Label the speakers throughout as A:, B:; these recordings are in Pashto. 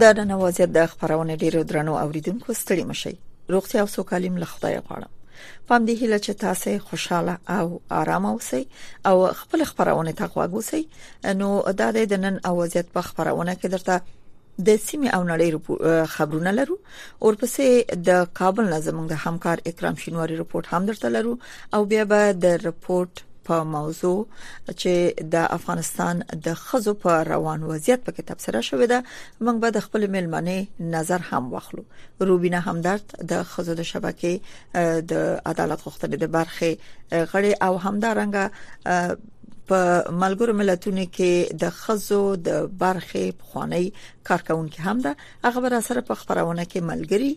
A: دا د نوازیت د خبرونه ډیرو درنو اوریدونکو ستړي مشي روغتیا او سوکالي مل خدای غواړم پام دې هیله چې تاسو خوشاله او آرام اوسئ او خپل خبرونه ته غوږ اوسئ نو دا د نن اوازیت په خبرونه کې درته د سیمه او نړۍ خبرونه لرو او پسې د کابل نظم د همکار اکرام شینواری رپورت هم درته لرو او بیا به د رپورت په موضوع چې د افغانستان د خزو په روان وضعیت په کتاب سره شوې ده موږ به د خپل ملمنې نظر هم واخلو روبینه همدرد د خزو د شبکې د عدالت غوښتنې د برخې غړي او همدارنګه په ملګرو ملتونو کې د خزو د برخې پخوانی کارکونکو هم ده هغه بر سره په خبرونه کې ملګری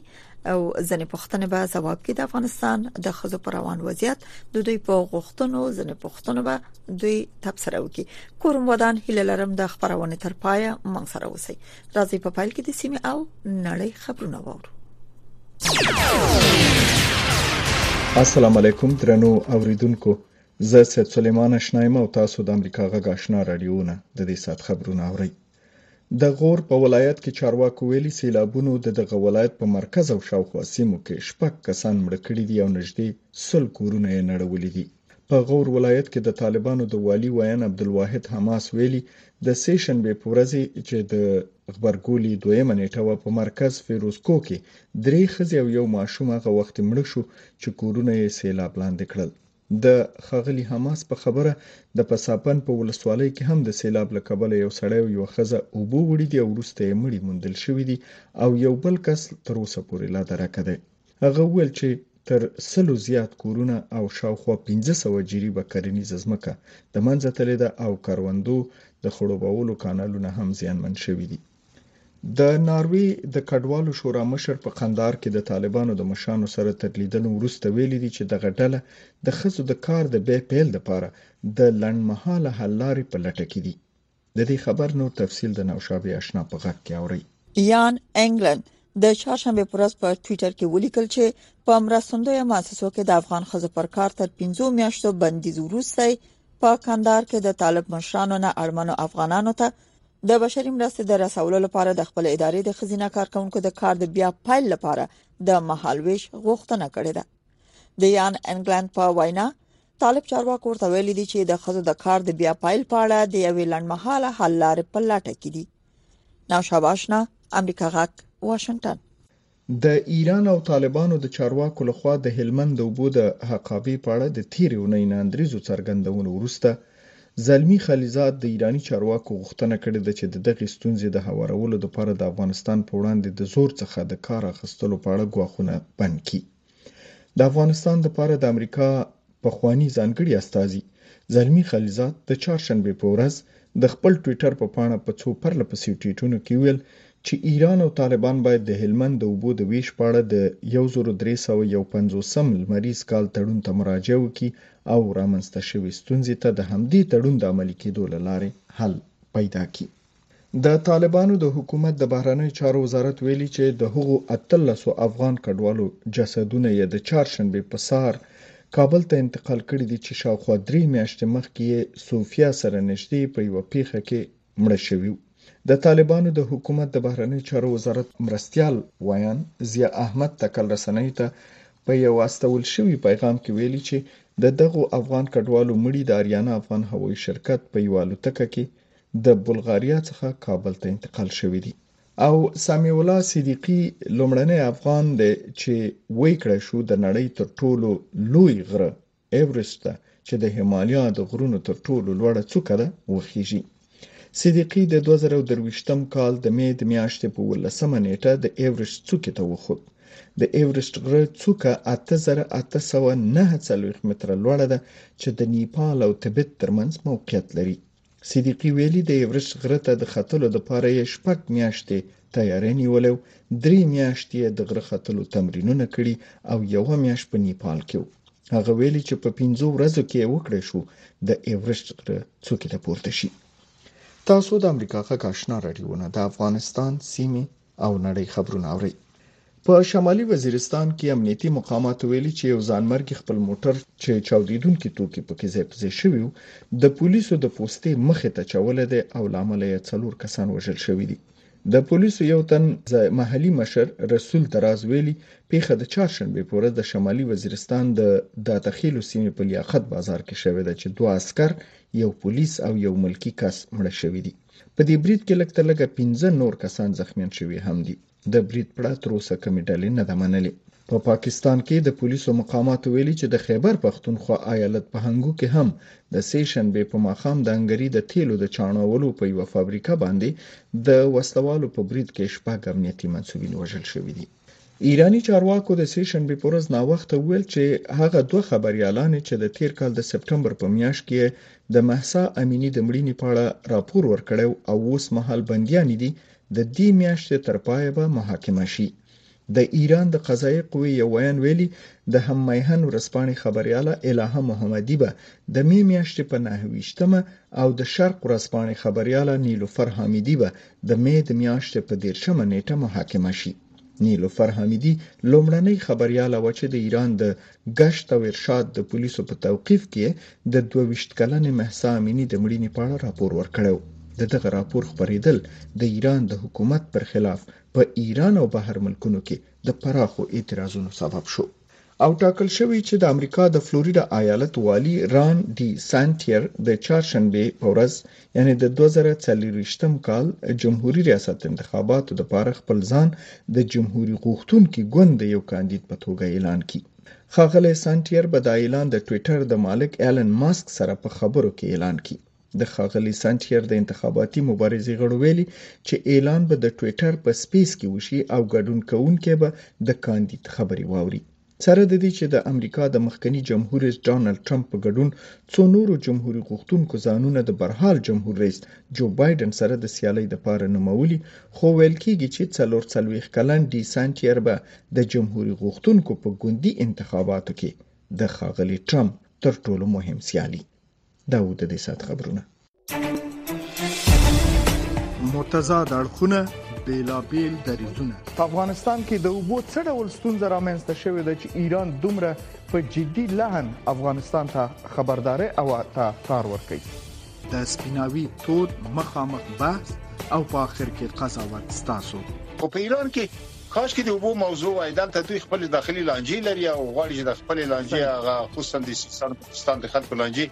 A: او ځنې پښتنې به جواب کې د افغانستان د خزو پر روان وضعیت د دوی په غوښتنو ځنې پښتنو به دوی تبصره وکي کوم ودان هله لرم د خبرونه تر پایه مونږ سره اوسئ راځي په پایل کې د سیمه او نړۍ خبرونه وورو
B: السلام علیکم درنو اوریدونکو زه سید سلیمان آشنایم او تاسو د امریکا غږ آشنا رادیوونه د دې سات خبرونه اورئ د غور په ولایت کې چارواکو ویلي سیلابونو د دغه ولایت په مرکز او شاوخوا سیمو کې شپږ کسان مړه کړي دي او نږدې سل کورونه یې نړولي دي. په غور ولایت کې د طالبانو د والي ویاند عبدالواحد حماس ویلي د سې شنبې په ورځ چې د غبرګولي دویمه نیټه وه په مرکز فیروزکو کې درې ښځې او یو ماشوم هغه وخت مړه شو چې کورونه یې سیلاب لاندې کړل. د ښاغلي حماس په خبره، د پساپن په ولسوالۍ کې هم د سېلاب له کبله یو سړی او یوه ښځه اوبو وړي دي او وروسته یې مړي موندل شوي دي او یو بل کس تر اوسه پورې لا درکه دی. هغه وویل چې تر سلو زیات کورونه او شاوخوا پنځه سوه جریبه کرنیزه ځمکه د منځه تللې ده او کروندو د خړوبولو کانالونه هم زیانمن شوي دي. د ناروې د کډوالو شورا مشر په قندار کې د طالبانو د مشانو سره تر لیدنو وروسته ویلي دي چې دغه ډله د ښځو د کار د بیا پیل لپاره د لنډمهاله حل لارې په لټه کې دي د دې خبر نور تفصیل د نوشابه آشنا په غږ کې اوري
A: یان انګلند د چهارشنبه پر ورځ په ټوئیټر کې ولیکل چې په مرستندوی مؤسسو کې د افغان خزو پر کار تر 15 میاشتو بندیز وروسته په کندهار کې د طالب مشرانو نه اړمنو افغانانو ته د بشري مرستې د رسولو لپاره د خپل ادارې د خزینه کارکونکو د کار د بیا پایل لپاره د مهالويش غوښتنه کړې ده د یان انګلند په وینا طالب چارواکو ورته ویل دي چې د خزو د کار د بیا پایل په اړه د یوې لړمحاله حل لارې په لټه کې دي نو شاباشنا امریکا غاک واشنگټن
B: د ایران او طالبانو د چارواکو له خوا د هلمند د اوبو د حقابې په اړه د تېرې اونۍ ناندریزو څرګندونو وروسته، زلمي خلیلزاد د ایراني چارواکو غوښتنه کړې ده چې د دغې ستونزې د هوارولو لپاره د افغانستان په وړاندې د زور څخه د کار اخستلو په اړه ګواښونه بند کړي. د افغانستان لپاره د امریکا پخوانی ځانګړي استازي زلمی خلیزاد د چهارشنبې په ورځ د خپل ټویټر په پاڼه په څو پرله پسې ټویټونو کې ویل چې ایران او طالبان باید د هلمند د اوبو د ویش په اړه د 1351 لمریز کال تړون ته مراجعه وکړي او رامنځته شوې ستونزې ته د همدې تړون د عملي کېدو له لارې حل پیدا کړي. د طالبانو د حکومت د بهرنیو چارو وزارت ویلي چې د هغو اتلسو افغان کډوالو جسدونه یې د چهارشنبې په سهار کابل ته انتقال کړي دي چې شاوخوا درې میاشتې مخکې یې صوفیا سره نږدې په یوه پیښه کې مړه شوي وو. د طالبانو د حکومت د بهرنیو چارو وزارت مرستیال ویان ضیا احمد تکل رسنیو ته په یو استول شوي پیغام کې ویلي چې د دغو افغان کډوالو مړي د اریانا افغان هوایي شرکت په یوه الوتکه کې د بلغاریا څخه کابل ته انتقال شوی دی او سامی الله صدیقی لومړنی افغان دی چې وای کړی شو د نړۍ تر ټولو لوی غره ایورست ته چې د هیمالیا د غرونو تر ټولو لوړه څوکه ده وخیږي صدیقی د 2023م کال د می د میاشتې په 18مه نیټه د ایورست څوکې ته وخوت د ایورست غره څوکه 8849 متره لوړه ده چې د نیپال او تبت ترمنځ موقعیت لري صدیقي ویلي د ایورسټ غره ته د ختلو لپاره یې شپږ میاشتې تیاری نیولی او درې میاشتې یې د غره ختلو تمرینونه کړي او یوه میاشت په نیپال کې و هغه ویلي چې په پنځو ورځو کې یې وکړای شو د ایورسټ غره څوکې ته پورته شي تاسو د امریکا غږ آشنا راډیو نه د افغانستان سیمې او نړۍ خبرونه اوري په شمالي وزیرستان کې امنیتي مقامات ویلي چې یو ځانمرګي خپل موټر چې چاودیدونکي توکي پکې ځای په ځای شوي وو د پولیسو د پوستې مخې ته چولې دی او لامل یې څلور کسان وژل شوي دي د پولیسو یو تن ځای محلي مشر رسول دراز ویلي پیښه د چهارشنبه پورې د شمالي وزیرستان د داتخیلو سیمې په لیاقت بازار کې شوې ده چې دوه عسكر یو پولیس او یو ملکی کس مړ شوی دی په دې برید کې لږ تر لږه پنځه نور کسان زخمیان شوي هم دي. د برید پړه تر اوسه کومې ډلې نه ده منلې. په پاکستان کې د پولیسو مقاماتو ویلي چې د خیبر پښتونخوا ایالت په هنګو کې هم د سې شنبې په ماښام د انګري د تیلو د چاڼولو په یوه فابریکه باندې د وسلوالو په برید کې شپږ امنیتي منسوبین وژل شوي دي. ایراني چارواکو د سې شنبې په ورځ ناوخته وویل چې هغه دوه خبریالانې چې د تیر کال د سپټمبر په میاشت کې د محسا امینی د مړینې په اړه راپور ورکړی او اوس مهال بندیانې دي د دې میاشتې تر پایه به محاکمه شي د ایران د قضایي قوې یو ویان ویلي د هم میهن ورځپاڼې خبریاله الهه محمدي به د می میاشتې په نهه ویشتمه او د شرق ورځپاڼې خبریاله نیلوفر حامدي به د مې د میاشتې په دیرشمه نیټه محاکمه شي. نیلوفر حامیدي لومړنۍ خبریاله وه چې د ایران د ګشت او ارشاد د پولیسو په توقیف کې د دوه ویشت کلنې مهسا امیني د مړینې په اړه راپور ورکړی و. د دغه راپور خپریدل د ایران د حکومت پر خلاف په ایران او بهر ملکونو کې د پراخو اعتراضونو سبب شو. او ټاکل شوې چې د امریکا د فلوریډا ایالت والي ران ډي سانټیر د چهارشنبې په ورځ یعنې د دوه زره څلورویشت کال جمهوري ریاست انتخاباتو لپاره خپل ځان د جمهوري غوښتونکي ګوند د یو کاندید په توګه اعلان کړي. ښاغلی سانټیر به دا اعلان د ټویټر د مالک ایلن ماسک سره په خبرو کې اعلان کړي. د ښاغلي سنټیر د انتخاباتي مبارزې غړو ویلي چې اعلان به د ټویټر په سپیس کې وشي او ګډون کوونکي به د کاندید خبرې واوري. سره د دې چې د امریکا د مخکني جمهور رئیس ډونالد ټرمپ په ګډون څو نورو جمهوري غوښتونکو ځانونه د برحال جمهور رئیس جو بایډن سره د سیالۍ لپاره نومولي خو ویل کېږي چې څلور څلوېښت کلن ډي سانټیر به د جمهوري غوښتونکو په ګوندي انتخاباتو کې د ښاغلي ټرمپ تر ټولو مهم سیالي دا و د دې سات خبرونه
C: متضاد اړخونه بیلابیل دریځونه
D: په افغانستان کې د اوبو څه ډول ستونزه رامنځته شوې ده چې ایران دومره په جدي لهن افغانستان ته خبرداري او تا کار ورکړي
C: د سپیناوي تود مخامخ بحث او په اخر کې قضاوت ستاسو
E: په ایران کې کاشکې د اوبو موضوع وای دلته دوی خپلې داخلي لانجې لري او غواړي چې د خپلې لانجې هغه خصوصا د سیستان پاکستان د خلکو لانجې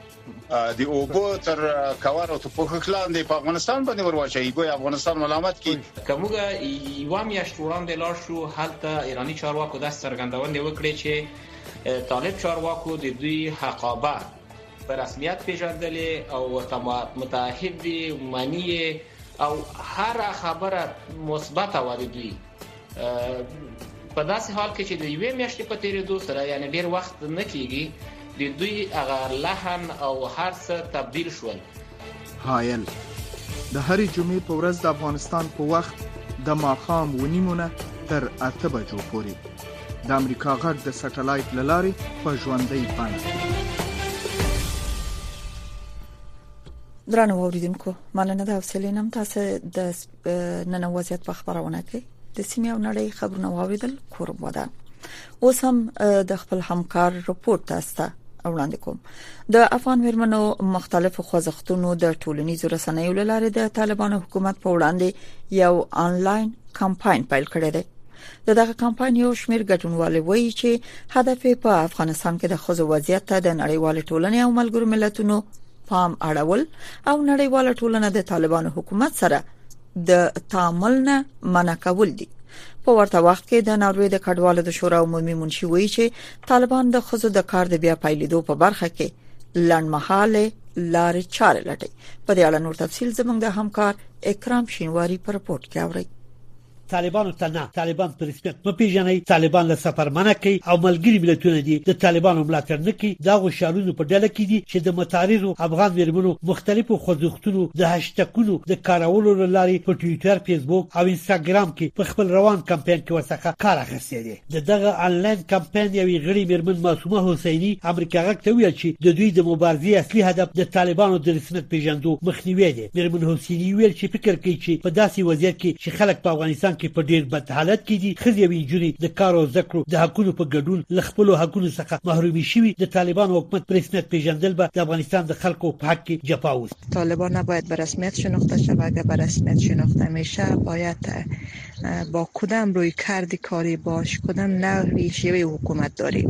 E: د اوبو تر کور او پوښښ لاندې په افغانستان باندې ورواچي ګویا افغانستان ملامت کی
F: کومګه یو میاشت وړاندې لار شو هلته ایرانی چارواکو د څرګندونې وکړې چې طالب چارواکو د دوی حقابه په رسمیت پیژندلې او ورته متعهد دي معنی او هر خبره مثبت واردوي په داسې حال کې چې د یوې میاشتې په تیریدو سره یعنی ډیر وخت نه کیږي د دوی هغه لحن او هر څه تبدیل شول
C: هایل د هرې جمعې په ورځ د افغانستان په وخت د ماخام ونیمونه تر اته بجو پورې د امریکا غږ د سټلایټ لارې په ژوندۍ بڼه
A: درنو اوریدونکو مننه د حوصله نم تاسو د نن وضعیت په خبرونه کې د سیمې او نړۍ خبرونه واوریدل کوربه ده اوس هم د خپل همکار رپورت تاسو ته وړاندې کوم د افغان مرمنو مختلفو خوځښتونو د ټولنیزو رسنیو لاره د طالبانو حکومت په وړاندې یو آنلاین کمپاین پیل کړی دی د دغه کمپاین یو شمیر ګډونوالې وایي چې هدف په افغانستان کې د خوځو وضعیت ته د نړیوال ټولنې او ملګرو ملتونو پام اړول او نړیواله ټولنه د طالبانو حکومت سره د تعامل نه منع کول دي په ورته وخت کې د ناروې د کډوالو د شورا عمومي منشي وایي چې طالبان د خزو د کار د بیا پایلیدو په برخه کې لړمحاله لارې چارې لټي په دې اړه نور تفصيل زموږ د همکار اکرام شینواری پر رپورت کې اوري
G: طالبانو ته نه طالبان په رسمیت مه پیژنئ طالبان له سفر منع کوي او ملګري ملتونه دي د طالبانو ملاتړ نه کوي دا غو شعارونو په ډله کې دي چې د متعرضو افغان میرمنو مختلفو خوځښتونو د هشتکونو د کارولو لارې په ټویټر فیسبوک او انستاګرام کې په خپل روان کمپاین کې ورڅخه کار اخیستی دی د دغه انلاین کمپاین یوې غړي میرمن معصومه حسیني امریکا غږ ته ویل چې د دوی د مبارزې اصلي هدف د طالبانو د رسمیت پیژندو مخنیوی دی میرمن حسیني ویل چې فکر کوي چې په داسې وضعیت کې چې خلک په افغانستان کې په ډیر بد حالت کې دي ښځې او نجونې د کار او زده کړو د حقونو په ګډون له خپلو حقونو څخه محرومې شوي د طالبانو حکومت په رسمیت پیژندل به د افغانستان د خلکو په حق کې جفا اوسي
H: طالبان نباید به رسمیت شناخته شود اگر به رسمیت شناخته میشه باید با کدام روی کرد کاری باش کدام نوعی شیوه حکومت داری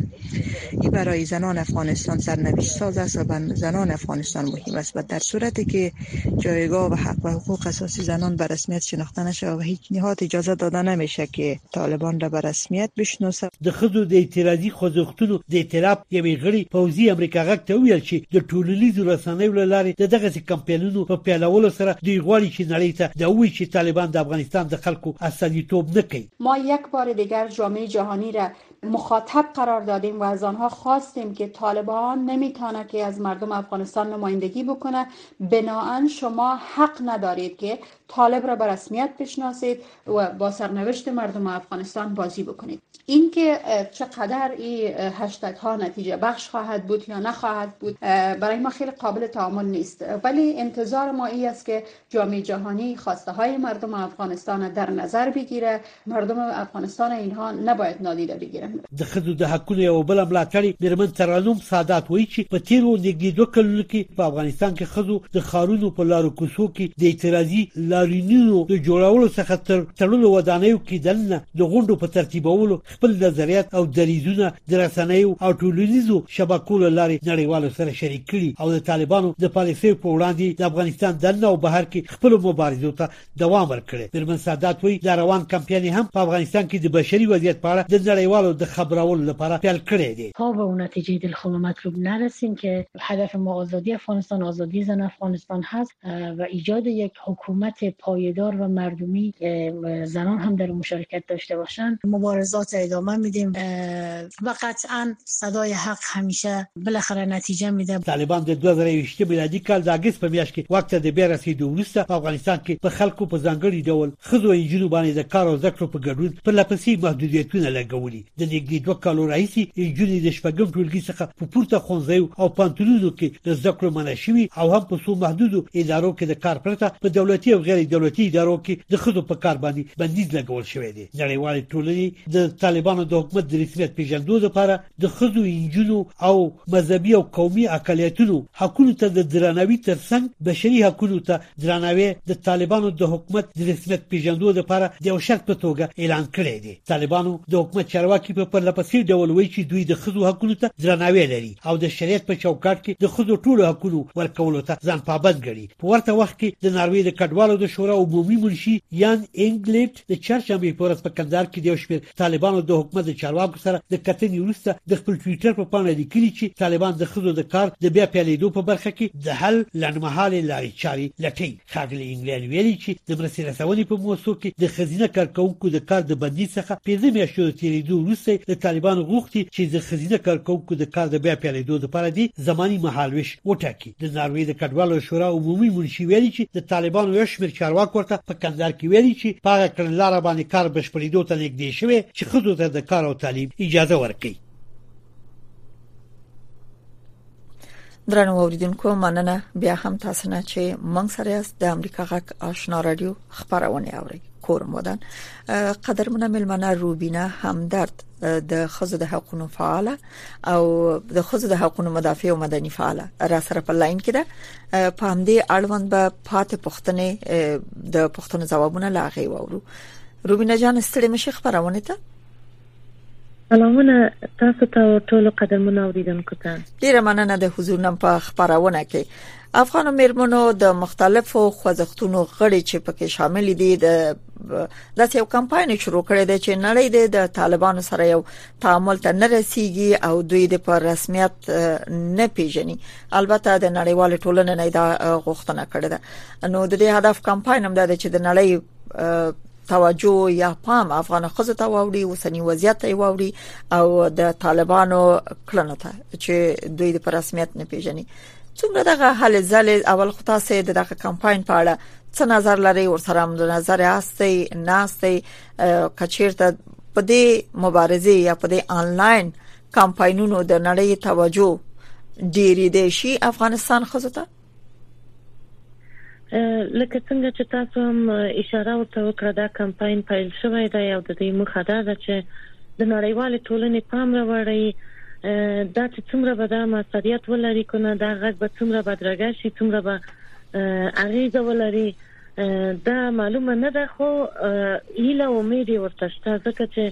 H: این برای زنان افغانستان سرنوشت ساز است و بر زنان افغانستان مهم است و در صورتی که جایگاه و حق و حقوق اساسی زنان به رسمیت شناخته نشه و هیچ نهاد اجازه داده نمیشه که طالبان را به رسمیت بشناسه
G: د ښځو د اعتراضي خوځښتونو د ائتلاف یوې غړي پوځي امریکا غږ ته وویل چې د ټولنیزو رسنیو له لارې د دغسې کمپاینونو په پیلولو سره دوی غواړي چې نړۍ ته دا ووایي چې طالبان د افغانستان د خلکو استازیتوب نه کوي.
I: ما یک بار دیگر جامعه جهانی را مخاطب قرار دادیم و از آنها خواستیم که طالبان نمیتانه که از مردم افغانستان نمایندگی بکنه بناا شما حق ندارید که طالب را به رسمیت بشناسید و با سرنوشت مردم افغانستان بازی بکنید اینکه چقدر این هشتگ ها نتیجه بخش خواهد بود یا نخواهد بود برای ما خیلی قابل تعامل نیست ولی انتظار ما ای است که جامعه جهانی خواسته های مردم افغانستان در نظر بگیره مردم افغانستان اینها نباید نادیده بگیرن
G: د ښځو د حقونو یو بل ملاتړي میرمن ترانوم سادات وایي چې په تیرو نږدې دوه کلونو کې په افغانستان کې ښځو د خارونو په لارو کوڅو کې د اعتراضي لارینونو د جوړولو څخه تر تړلو ودانیو کې دننه د غونډو په ترتیبولو خپل نظریات او دریځونه د رسنیو او ټولنیزو شبکو له لارې نړیوالو سره شریک کړي او د طالبانو د پالیسیو په وړاندې د افغانستان دننه او بهر کې خپل مبارزو ته دوام ورکړی میرمن سادات وایي دا روان کمپیان یې هم په افغانستان کې د بشري وضعیت په اړه د نړیوالو د خبرولو لپاره پیل کړی دی.
J: تا به او نتیجه دل خوبه مطلوب نرسیم که هدف ما آزادی افغانستان آزادی زن افغانستان هست و ایجاد یک حکومت پایدار و مردمی که زنان هم در اون مشارکت داشته باشند مبارزات ادامه میدیم. به قطعا صدای حق همیشه بالاخره نتیجه میده.
G: طالبان د دوه زره یوویشت میلادي کال د اګست په میاشت کې واک ته د بیا رسیدو وروسته په افغانستان کې په خلکو په ځانګړي ډول ښځو او انجونو باندې د کار او زده کړو په ګډون پرله پسې محدودیتونه لګولي د نږدې دوه کالو راهیسې انجونې د شپږم ټولګي څخه په پورته ښوونځیو او پوهنتونونو کې له زده کړو منع شوي او هم په څو محدودو ادارو کې د کار پرته په دولتي او غیر دولتي ادارو کې د ښځو په کار باندې بندیز لګول شوی دی. نړیوالې ټولنې د طالبانو د حکومت د رسمیت پیژندو لپاره د ښځو انجونو او مذهبي او قومي اقلیتونو حقونو ته د درناوي ترڅنګ بشري حقونو ته درناوی د طالبانو د حکومت د رسمیت پیژندو لپاره د یو شرط په توګه اعلان کړی دی طالبانو د حکومت چارواکي په پرله پسې ډول وایي چې دوی د ښځو حقونو ته درناوی لري او د شریعت په چوکاټ کې د ښځو ټولو حقونو ورکولو ته ځان پابند ګڼي په ورته وخت کې د ناروې د کډوالو د شورا عمومي منشي یان انګلیټ د چهارشنبې په ورځ په کندهار کې د یو شمېر طالبانو د حکومت د چارواکو سره د کتنې وروسته د خپل ټویټر په پاڼه لیکلي چې طالبان د ښځو د کار د بیا پیلېدو په برخه کې د حل لنډمهالې لارې چارې لټوي. ښاغلي انګلینډ ویلي چې د مرستې رسونې په موسسو کې د ښځینه کارکوونکو د کار د بندیز څخه پنځه میاشتو د تېرېدو وروسته له طالبانو غوښتي چې د ښځینه کارکوونکو د کار د بیا پیلېدو لپاره دې زماني مهالوېش وټاکي. د ناروې د کډوالو شورا عمومي منشي ویلي چې د طالبانو یو شمېر چارواکو ورته په کندهار کې ویلي چې په هغه کړنلاره باندې کار بشپړېدو ته نږدې شوی چې ښځو ته د کار او تعلیم اجازه ورکړي
A: درنو اوریدونکو مننه بیا هم تاسو نه چې مونږ سره یاست د امریکا غږ آشنا رادیو خبرونه اوري کورم ودان قدرمنه ملمنه روبینه همدرد د خزو د حقوقو فعاله او د خزو د حقوقو مدافع او مدني فعال را سره په لاين کې ده په همدې اړوند به پاتې پښتنې د پښتنو ځوابونه لاغي وورو روبینه جان ستړي مشه خبرونه ته
K: سلامونه تاسو ته ټول قدرمنو اوریدونکو ته
A: ډیره مننه د حضور نن په خبرونه کې افغان مېرمنو د مختلفو خوځښتونو غړي چې پکې شامل دي د داسې یو کمپاین شروع کړی دی چې نړۍ د طالبانو سره یو تعامل ته نه رسیږي او دوی د پر رسمیت نه پیژني البته د نړیوال ټولنې نه دا غوښتنه کړې ده نو د دې هدف کمپاین هم دا دی چې د نړۍ توجه یا پام افغان خزو ته واوړي اوسنی وضعیت ته واوړي او د طالبانو کړنو ته چې دوی د رسمیت نه پیژني څومره دغه حل ځل اول خو تاسو دغه کمپاین په اړه څه نظر لري ورسره هم نظر هستي نه هستي کچیرته په دې مبارزه یا په دې انلاین کمپاینونو د نړۍ توجه ډیری دی شي افغانستان خزته
K: لکه څنګه چې تاسو هم اشاره ورته وکړه دا کمپاین پیل شوی دی او د دې مخه دا ده چې د نړیوال ټولنې پام راوړی دا چې څومره به دا مسؤلیت ولري کنه دا غږ به څومره بدرګه شي څومره به اغیزه ولري دا معلومه نه ده خو هیله او امید یې ورته شته ځکه چې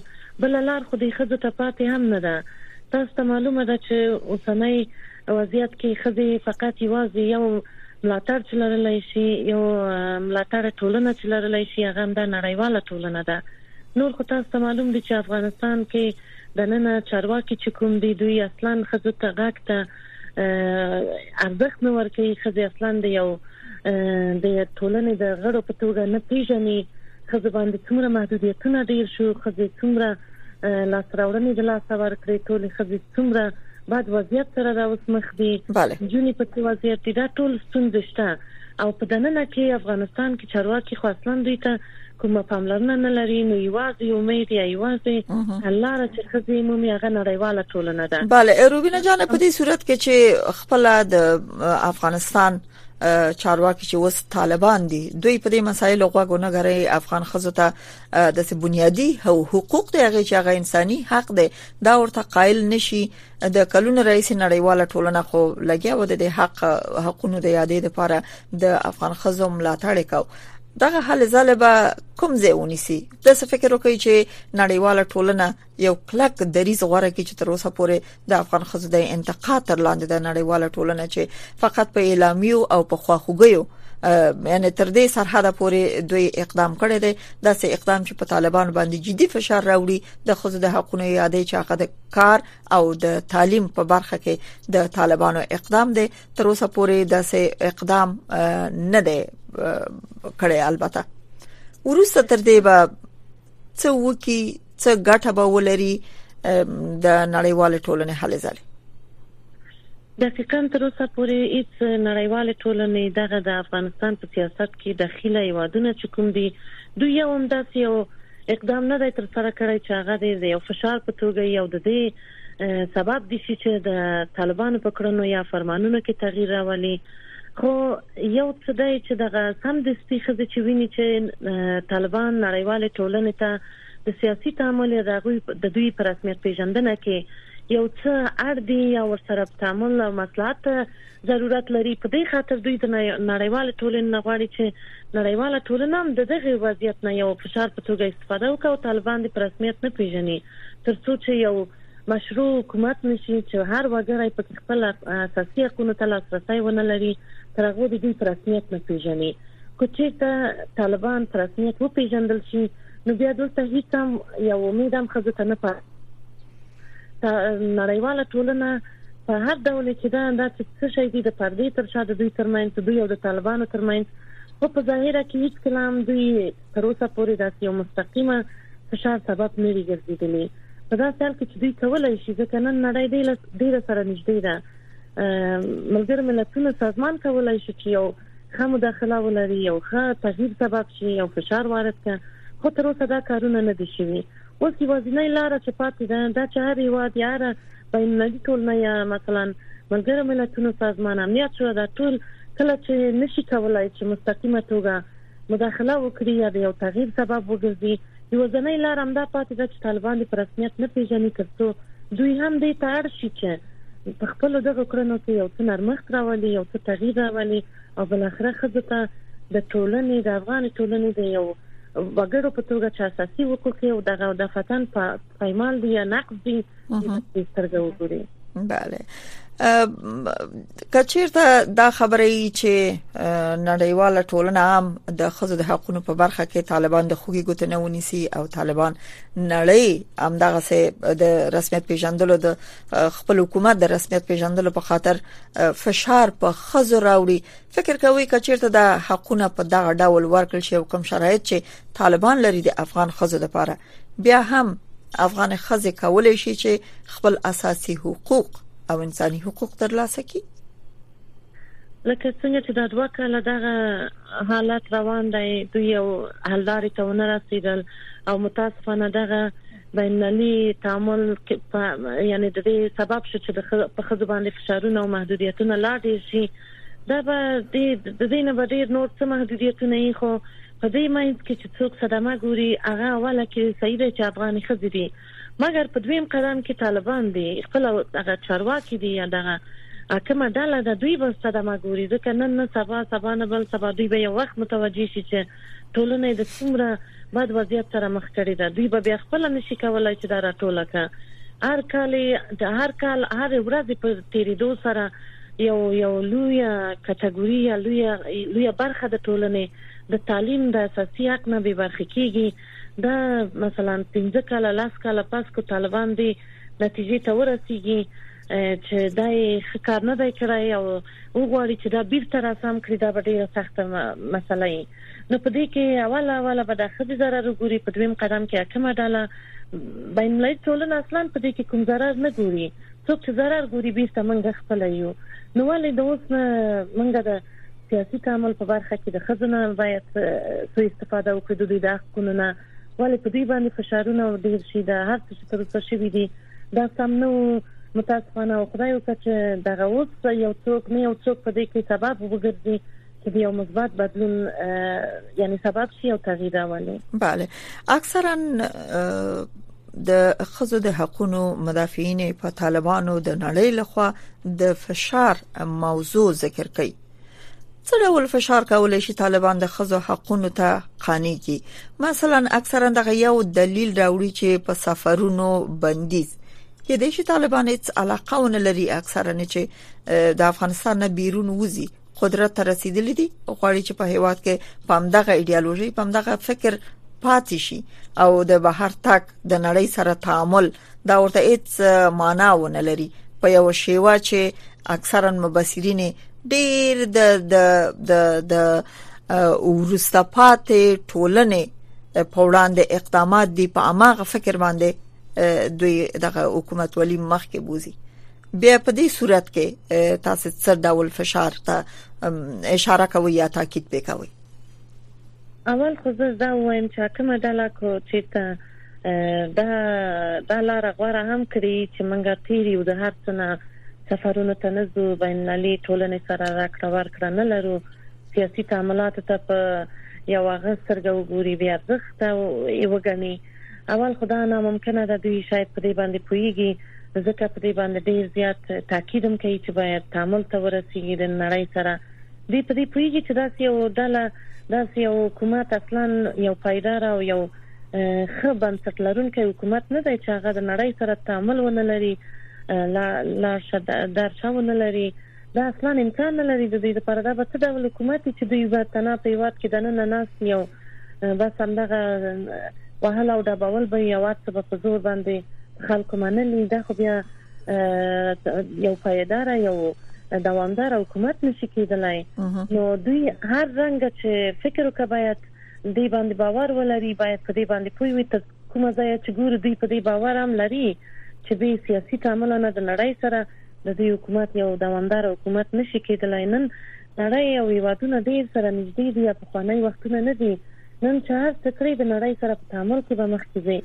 K: بله لار خو دې ښځو ته پاتې هم نه ده تاسو ته معلومه ده چې اوسنۍ وضعیت کې ښځې فقط یوازې یو ملاتړ چې لرلای شي یو ملاتړ ټولنه چې لرلای شي هغه هم د نړیواله ټولنه ده نور خو تاسو ته معلوم دي چې افغانستان کې د نن چارواکي چې کوم دي دوی اصلا خځو ته غاکته ارزښت نه ورکوي خزه اصلا د یو د ټولنې د غړو په توګه نه پیژني خزه باندې څومره محدودیتونه ډیر شو خزه څومره لاس راوړنې د لاس ورکړې ټول خزه څومره بعد وضعیت سره راوس مخ دي جونې په څه وضعیت دي دا ټول ستونزې شته او په دننه کې افغانستان کې چارواکي خو اصلا دوی ته کومه پاملرنه نه لري نو یوازې امید یا یوازې لاره چې خزي مومي هغه نړیواله ټولنه ده
A: بله روبینه جان په دې صورت کې چې خپل د افغانستان چارواکي چې اوس طالبان دي دوی په دې مسایلو غوږونه غري افغان خزو ته د سي بنیادی او حقوق دی هغه چې هغه انساني حق دی دا ورته قائل نشي د کلون رئیس نړیواله ټولنه خو لګیا و د حق حقونو د یادې لپاره د افغان خزو ملاتړ وکاو دغه حل ځله به کوم ځای ونیسي د څه فکر وکړي چې نړیواله ټولنه یو کلک دریز غوړه کې چې تر اوسه پورې د افغان خزو د انتقاد تر لاندې د نړیواله ټولنه چې فقط په اعلامیو او په خواخوږیو یعنی تر دې سرحده پورې دوی اقدام کړی دی دا سه اقدام چې په طالبان باندې جدي فشار راوړي د خزو د حقونو یادې چې هغه د کار او د تعلیم په برخه کې د طالبانو اقدام دی تر اوسه پورې داسې اقدام نه دی کړی البته ورسته تر دې به څه وکی څه ګټه به ولري د نړیوال ټولنې حل ځله
K: دقیقاً تر اوسه پورې هیڅ نړیوال ټولنې دغه د افغانستان په سیاست کې داخله ایوادونه چې کوم دي دوی یو هم داسې یو اقدام نه دی تر سره کړی چې هغه د یو فشار په توګه یو د دې سبب دي شي چې د طالبانو په کړنو یا فرمانونو کې تغییر راولي خو یو څه دی چې دغه سم د سپي خزه چې ویني چې طالبان نړیوال ټولنې ته د سیاسي تعامل یا د غوي د دوی پر رسمیت پیژندنه کې یو څه اړ دي یا ورسره تعامل او مصلحت ضرورت لري، په دې خاطر دوی د نړیوالې ټولنې نه غواړي چې نړیواله ټولنه هم د دغه وضعیت نه یو فشار په توګه استفاده وکړي او طالبان دې په رسمیت نه پیژني تر څو چې یو مشروع حکومت نشي چې هر وګړی په خپل اساسي حقوقو ته لاسرسي ونه لري تر هغه د دوی په رسمیت نه پیژني کوچې ته طالبان په رسمیت وپیژندل شي نو بیا دلته هیڅ هم یو امید هم خزه ته نه پاتې نړیواله ټولنه په هر ډول چې دا دا چې څه شي دي د پردې تر شا د دوی ترمنځ دوی او د طالبانو ترمنځ خو په ظاهره کې هیڅ کلام دوی تر اوسه پورې داسې یو مستقیمه فشار سبب نه وی ګرځیدلی په داسې حال کې چې دوی کولای شي ځکه نن نړۍ ډېر ډېر سره نږدې ده ملګر ملتونو سازمان کولای شي چې یو ښه مداخله ولري یو ښه تغییر سبب شي یو فشار وارد کړي خو تر اوسه دا کارونه نه دي شوي اوس یوازینۍ لاره چې پاتې ده دا چې هر هیواد یا هر بینالمللي ټولنه یا مثلا ملګرو ملتونو سازمان امنیت شورا دا ټول کله چې نشي کولای چې مستقیمه توګه مداخله وکړي یا د یو تغییر سبب وګرځي یوازینۍ لار همدا پاتې ده چې طالبان دې په رسمیت نه پیژني ترڅو دوی هم دې ته اړ شي چې په خپل دغه کړنو کې یو څه نرمښت راولي یو څه تغییر راولي او بالاخره ښځو ته د ټولنې د افغان ټولنې د یو وګړو په توګه چې اساسي حقوق او دغه د فتن په پایمال دی یا نقض دی چې سترګه وګوري
A: بله کچیرته دا خبره ای چې نړیواله ټولنه هم د خزو د حقوقو په برخه کې طالبان د خوګي ګوتنه ونیسي او طالبان نړۍ هم دغه سه د رسمیت پیژندلو د خپل حکومت د رسمیت پیژندلو په خاطر فشار په خزو راوړي فکر کوي کچیرته د حقونه په دغه ډول ورکړل شي او کوم شرایط چې طالبان لري د افغان خزو لپاره بیا هم افغان خزه کولای شي چې خپل اساسي حقوق او انساني حقوق ترلاسه کړي
K: لکه څنګه چې دا دوه کاله دغه حالت روان دی دوی یو حل لارې ته ونه رسیدل او متاسفانه دغه بینالمللي تعامل یعنې د دې سبب شو چې د په خځو باندې فشارونه او محدودیتونه لا ډیر شي دا به د دې نه به ډیر نور څه محدودیتونه یې خو په دې مینس کې چې څوک صدمه ګوري هغه اوله کې صحیح دی چې افغان خځې دي مګر په دویم قدم کې طالبان دي خپل هغه چارواکي دي یا دغه کومه ډله د دوی به صدمه ګوري ځکه نن نه سبا سبا نه بل سبا دوی به یو وخت متوجي شي چې ټولنه یې د څومره بد وضعیت سره مخ کړې ده، دوی به بیا خپله نشي کولای چې دا راټوله کړه، هر کال یې د هر کال هرې ورځې په تېرېدو سره یو یو لویه کټګوري یا لویه لویه برخه د ټولنې د تعلیم د اساسي حق نه بې برخې کېږي، دا مثلا پنځه کاله لس کاله پس کو طالبان دې نتیجې ته ورسېږي چې دا یې ښه کار نه دی کړی او وغواړي چې دا بیرته را سم کړي دا به ډیره سخته مسله وي نو په دې کې اوله اوله به د خځې ضرر وګوري په دویم قدم کې کومه ډله بین المللي ټولنه اصلا په دې کې کوم ضرر نه ګوري څوک چې ضرر ګوري بیرته منګه خپل یو نو ولې د اوس منګه د سیاسي تعامل په برخه کې د خزنه باید سو استفاده وکړو د دې د حقونو نه ولې په دوی باندې فشارونه ډیر شي دا هر څه چې تر اوسه شوي دي دا سم نه وو متاسفانه او خدای وکړه چې دغه اوس یو څوک نه یو څوک په دې کې سبب وګرځي چې د یو مثبت بدلون یعنی سبب شي او تغییر راولي
A: بله اکثرا د خزو د حقوقو مدافعین په طالبانو د نړۍ لخوا د فشار موضوع ذکر کوي څه ډول فشار کولای شي طالبان د خزو حقونو ته قانع کړي مثلا اکثرا دغه یو دلیل راوړي چې په سفرونو بندیز کې د شي طالبان هیڅ علاقه ونه لري اکثرا چې د افغانستان نه بیرون وځي قدرت ته رسیدلی دي غواړي چې په هیواد کې پامدغه ایدئولوژي پامدغه فکر پاتې شي او د بهر تک د نړۍ سره تعامل دا ورته هیڅ معنا ونه لري په یو شیوا چې اکثرا مبصرین ډیر د د د د ورسته پاتې ټولنې په وړاندې اقدامات دي په اماغه فکر باندې دوی دغه حکومت ولی مخ کې بوزي بیا په دې صورت کې تاسو څه ډول فشار ته اشاره کوي یا تاکید وکوي
K: اول خو زه دا وایم چې کومه ډله کو چې ته دا دا لار غواره هم کړی چې منګه تیر یو د هر څه نه سفرونو ته نه زو بین المللي ټولنې سره راکړه ورکړه نه لرو سیاسي تعاملات ته په یو هغه سترګه وګوري بیا ارزښت یې وګڼي اول خدا نه ممکنه ده دوی شاید په دې باندې پویږي ځکه په دې باندې ډیر زیات تاکید هم کوي چې باید تعامل ته ورسیږي د نړۍ سره دی په دې پوهیږي چې داسې یو ډله داسې یو حکومت اصلا یو پایدار او یو ښه بنسټ لرونکی حکومت نه دی چې هغه د نړۍ سره تعامل ونه لري لا لا شد درشه ونه لري دا اصلا امکان نه لري د دوی لپاره دا به څه ډول حکومت چې دوی به تنها په هیواد کې دننه ناست وي او بس همدغه وهل او ډبول به یې یواد څه به په زور باندې خلکو منلي دا خو بیا یو پایدار یو دوامدار حکومت نشي کېدلای نو دوی هر رنګ چې فکر وکړي باید دې باندې باور ولري باید په دې باندې پوي وي تر کومه ځای چې ګور دوی په دې باور هم لري چې به سیاسي تعامل نه د نړۍ سره د دې حکومت یو دوامدار حکومت نشي کېدلای نن نړۍ او هیوادونه ډیر سره نږدې دي په خواني وختونه نه دي نن چې هر څه کړئ د نړۍ سره په تعامل کې به مخکې ځئ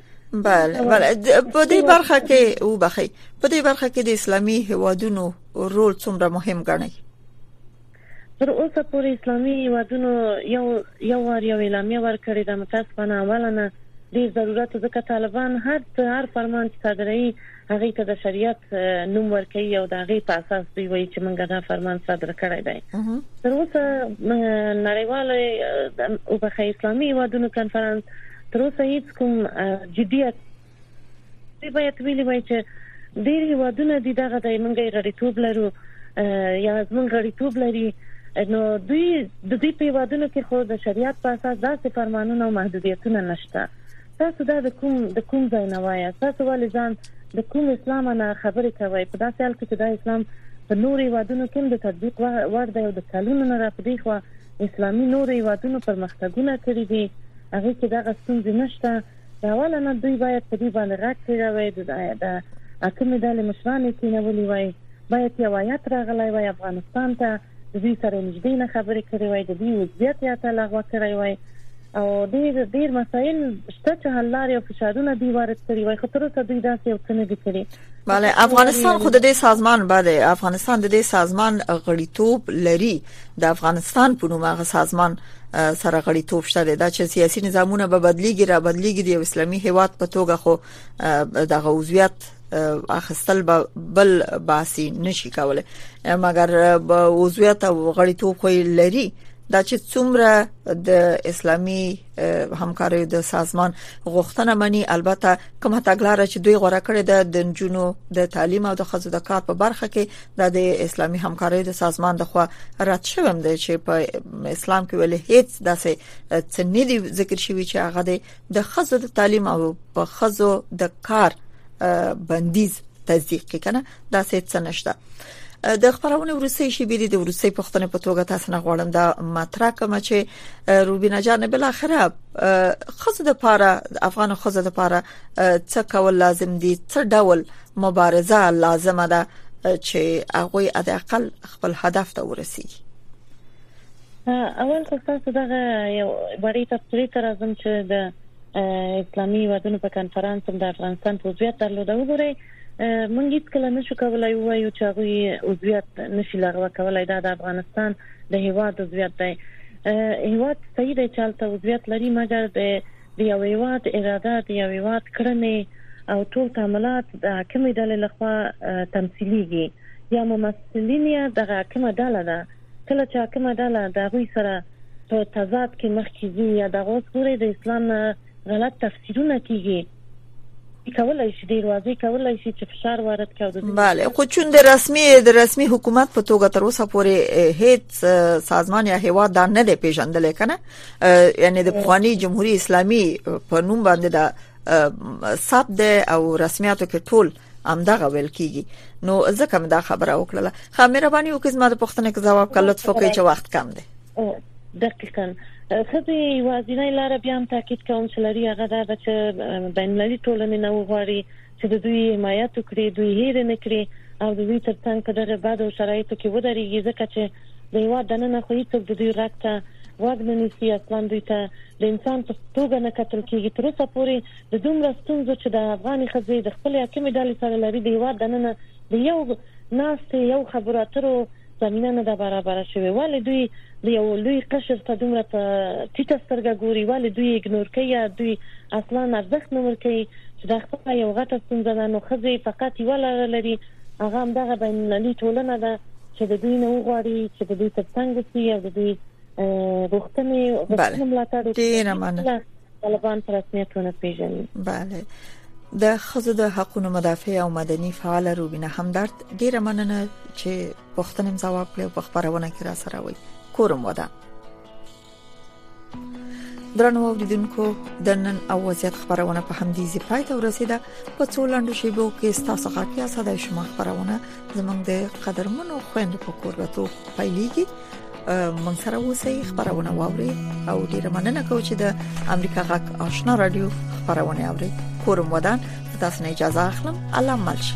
A: بله بله په دې برخه کې وبخي په دې برخه کې د اسلامي هوادونو رول څومره مهم ګڼي
K: تر اوسه پورې اسلامي هوادونو یو یو وار یو اعلامیه ورکړې ده متاسفانه اوله نه ډیر ضرورت ځکه طالبان هر هر فرمان چې صادروي هغه ته د شریعت نوم ورکړي او دا غي په اساس دی وایي چې موږ دا فرمان صادر کړی دی تر اوسه نړیواله او په اسلامي وادونو کانفرنس تر اوسه هیڅ کوم جديت دی باید ویلي وای چې ډیر هیوادونه دي دغه د منګي غړیتوب لرو یا زمون غړیتوب لري نو دوی د دې په وادونو کې خو د شریعت په اساس داسې فرمانونه او محدودیتونه نشته تاسو دا د کوم د کوم ځای نه وایاست تاسو ولې ځان د کوم اسلام نه خبرې کوئ په داسې حال کې چې دا اسلام په نورو هیوادونو کې د تطبیق وړ دی او د کلونو نه راپدیخوا اسلامي نورو هیوادونو پرمختګونه کړي دي هغه کې دغه ستونزې نشته دا ولا نه دوی باید په دې باندې غږ کړی وای د اکمې ډلې مشران یې کینولي وای باید یو آیات راغلی وای افغانستان ته د دوی سره نږدې نه خبرې کړې وای د دوی عضویت یا ته لغوه کړی وای او ډیر ډیر مسایل شته چې حل لارې او فشارونه دی وارد کړی وای خو تر اوسه دوی داسې یو څه نه دي کړی
A: بله افغانستان خود د سازمان بله افغانستان د دې سازمان غړیتوب لري د افغانستان په نوم هغه سازمان سره غړیتوب شته دا چې سیاسي نظامونه به بدليږي را بدليږي د اسلامي هیواد په توګه خو دغه عضویت اخستل به بل باسي نشي کولای مګر عضویت او غړیتوب خو لري دا چې څومره د اسلامي همکاري د سازمان غوښتنه مني البته کومه تګلارې چې دوی غوړه کړې ده د جنونو د تعلیم او د خزو د کار په برخه کې د اسلامي همکاري د سازمان د خوا رد شوم دی چې په اسلام کې ولې هیڅ داسې څه نه دی ذکر شوی چې هغه د د خزو د تعلیم او په خزو د کار بندیز تصدیق کنه دا څه څه نشته د خبرونه ورسې شي بیري د ورسې پښتنې په توګه تاسو نه غواړم دا مطرح کوم چې روبینا جان بل اخره خزه د پاره افغان خزه د پاره څه کول لازم دي څه ډول مبارزه لازمه ده چې هغه د اقل خپل هدف ته ورسیږي
K: اول خو تاسو دغه یو وړي تفسیر تر ازم چې د اسلامي ودونو په کانفرنس د افغانستان په وضعیت درلوده وګورئ مونږ هیڅ کله نشو کولای وایو چې هغه وضعیت نشي لغوه کولای دا د افغانستان د هیواد وضعیت دی هیواد صحیح دی چې هلته وضعیت لري مګر د د یو هیواد اراده د یو هیواد کړنې او ټول تعاملات د حاکمې ډلې لخوا تمثیلیږي یا ممثلین یا د حاکمه ډله ده کله چې حاکمه ډله د هغوی سره په تضاد کې مخکې ځي یا د هغه اوس ګورئ د اسلام نه غلط تفسیرونه کېږي کولای شي ډیر واضح کولای شي چې فشار وارد کړي
A: د بله خو چون د رسمي د رسمي حکومت په توګه تر اوسه پورې هیڅ سازمان یا هیواد دا نه دی پیژندل کنه یعنی د پخوانی جمهوریت اسلامي په نوم باندې دا ثبت ده او رسمیاتو کې ټول همدغه ویل کیږي نو ځکه مې دا خبره وکړه خا مهرباني وکړئ زما د پښتنې کې جواب کړئ لطف وکړئ چې وخت کم دی
K: دقیقاً خزه یوازینی لار بیا هم تاکید کوم چې لري هغه دا چې بین المللي ټولنې نه وغواړي چې د دوی حمایت وکړي دوی هیر نه کړي او د دوی ترڅنګ په دغه بد او شرایطو کې ودرېږي ځکه چې د یو دننه خو هیڅوک د دوی غږ ته وګنني سي اصلا دوی ته د انسان په توګه نه کتل کیږي تر اوسه پورې د دومره ستونزو چې د افغانې ښځې د خپلې حاکمې ډلې سره لري د هیواد دننه د یو ناستې یو خبرو اترو زمینه نه ده برابره شوې ولې دوی د یو لوی قشر ته دومره په ټیټه سترګه ګوري ولې دوی اګنور کوي یا دوی اصلا ارزښت نه ورکوي چې دا خپله یو غټه ستونزه ده نو ښځې فقط یوه لاره لري هغه همدغه بین المللي ټولنه ده چې د دوی نه وغواړي چې د دوی ترڅنګ اوسي او د دوی غوښتنې غوښتنې ملاتړ
A: وکړي
K: طالبان پر رسمیت ونه پیژني
A: bale د خزو د حقونو مدافع او مدني فعال روبینه همدرد ډیره مننه چې پښتنم جواب کړو په خبرونه کې را سره وي کورم ودا درنو اوریدونکو د نن او وضعیت خبرونه په همدې ځای پای ته ورسیده په څو لنډو شیبو کې ستاسو غاټیا صداي شما خبرونه زمونږ د قدرمنو خويند په کوربتو پیلېږي مونږ سره اوسئ خبرونه واوري او ډیر مننه کوم چې د امریکا غږ آشنا رادیو خبرونه اوري کورم ودان تاسو نه اجازه اخلم الله ملشي